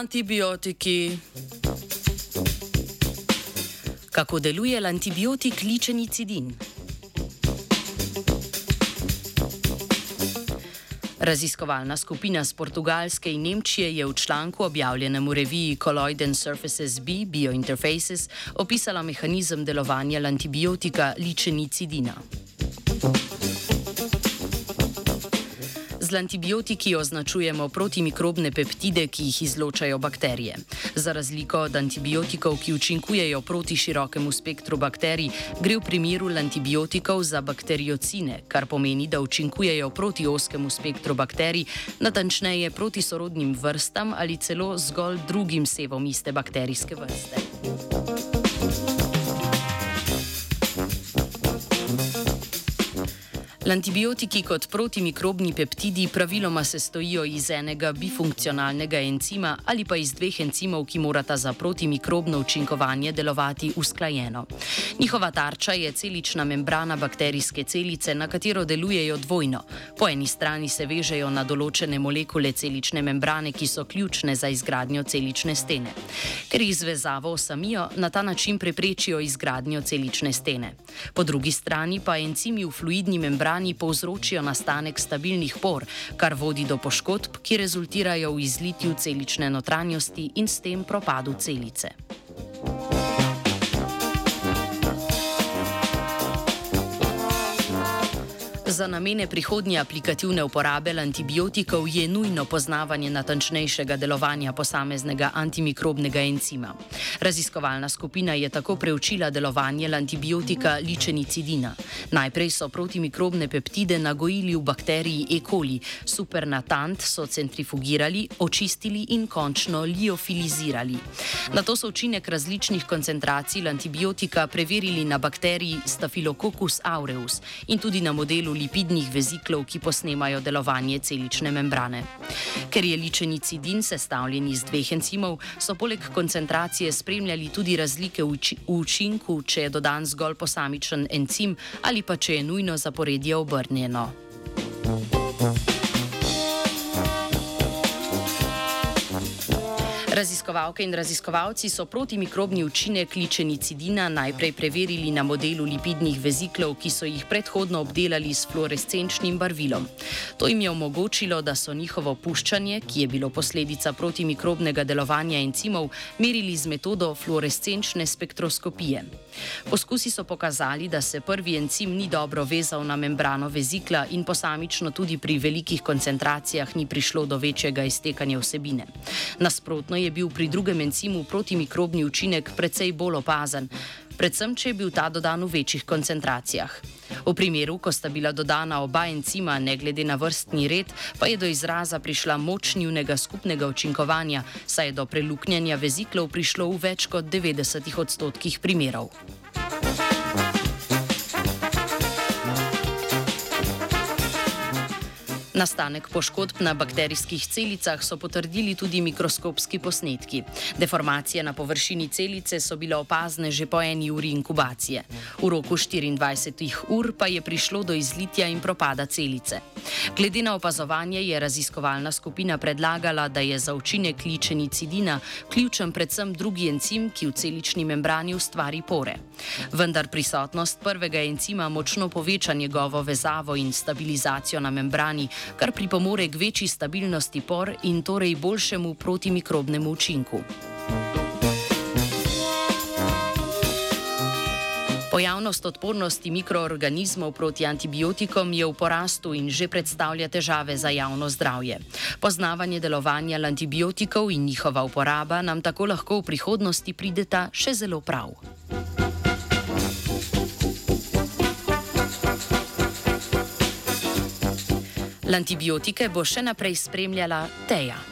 Antibiotiki. Kako deluje antibiotik ličenicidin? Raziskovalna skupina z Portugalske in Nemčije je v članku objavljenem v reviji Colloid Surfaces B Biointerfaces opisala mehanizem delovanja antibiotika ličenicidina. Z antibiotiki označujemo protimikrobne peptide, ki jih izločajo bakterije. Za razliko od antibiotikov, ki učinkujejo proti širokemu spektru bakterij, gre v primeru antibiotikov za bakteriocine, kar pomeni, da učinkujejo proti oskemu spektru bakterij, natančneje proti sorodnim vrstam ali celo zgolj drugim sevom iste bakterijske vrste. Antibiotiki kot protimikrobni peptidi praviloma sestojijo iz enega bifunkcionalnega encima ali pa iz dveh encimov, ki morata za protimikrobno učinkovanje delovati usklajeno. Njihova tarča je celična membrana bakterijske celice, na katero delujejo dvojno. Po eni strani se vežejo na določene molekule celične membrane, ki so ključne za izgradnjo celične stene. Ker jih zvezavo osamijo, na ta način preprečijo izgradnjo celične stene. Po drugi strani pa encimi v fluidni membrani možgani povzročijo nastanek stabilnih por, kar vodi do poškodb, ki rezultirajo v izlitju celične notranjosti in s tem propadu celice. Za namene prihodnje aplikativne uporabe antibiotikov je nujno poznavanje natančnejšega delovanja posameznega antimikrobnega encima. Raziskovalna skupina je tako preučila delovanje antibiotika ličenicidina. Najprej so protimikrobne peptide nagojili v bakteriji E. coli, supernatant so centrifugirali, očistili in končno liofilizirali. Na to so učinek različnih koncentracij antibiotika preverili na bakteriji Staphylococcus aureus in tudi na modelu lipidnih veziklov, ki posnemajo delovanje celične membrane. Ker je ličenicidin sestavljen iz dveh encimov, so poleg koncentracije spremljali tudi razlike v učinku, če je dodan zgolj posamičen encim ali pa če je nujno zaporedje obrnjeno. Raziskovalke in raziskovalci so protimikrobni učinek ličenicidina najprej preverili na modelu lipidnih veziklov, ki so jih predhodno obdelali s fluorescenčnim barvilom. To jim je omogočilo, da so njihovo puščanje, ki je bilo posledica protimikrobnega delovanja encimov, merili z metodo fluorescenčne spektroskopije. Poskusi so pokazali, da se prvi encim ni dobro vezal na membrano vezikla in posamično tudi pri velikih koncentracijah ni prišlo do večjega iztekanja vsebine. Nasprotno je bil pri drugem encimu protimikrobni učinek precej bolj opazen, predvsem če je bil ta dodan v večjih koncentracijah. V primeru, ko sta bila dodana oba encima, ne glede na vrstni red, pa je do izraza prišla moč njunega skupnega učinkovanja, saj je do preluknjanja veziklov prišlo v več kot 90 odstotkih primerov. Nastanek poškodb na bakterijskih celicah so potrdili tudi mikroskopski posnetki. Deformacije na površini celice so bile opazne že po eni uri inkubacije. V roku 24 ur pa je prišlo do izlitja in propada celice. Glede na opazovanje je raziskovalna skupina predlagala, da je za učinek ličenicidina ključen predvsem drugi encim, ki v celični membrani ustvari pore. Vendar prisotnost prvega encima močno poveča njegovo vezavo in stabilizacijo na membrani, kar pripomore k večji stabilnosti por in torej boljšemu protimikrobnemu učinku. Pojavnost odpornosti mikroorganizmov proti antibiotikom je v porastu in že predstavlja težave za javno zdravje. Poznavanje delovanja antibiotikov in njihova uporaba nam tako lahko v prihodnosti prideta še zelo prav. Antibiotike bo še naprej spremljala Teja.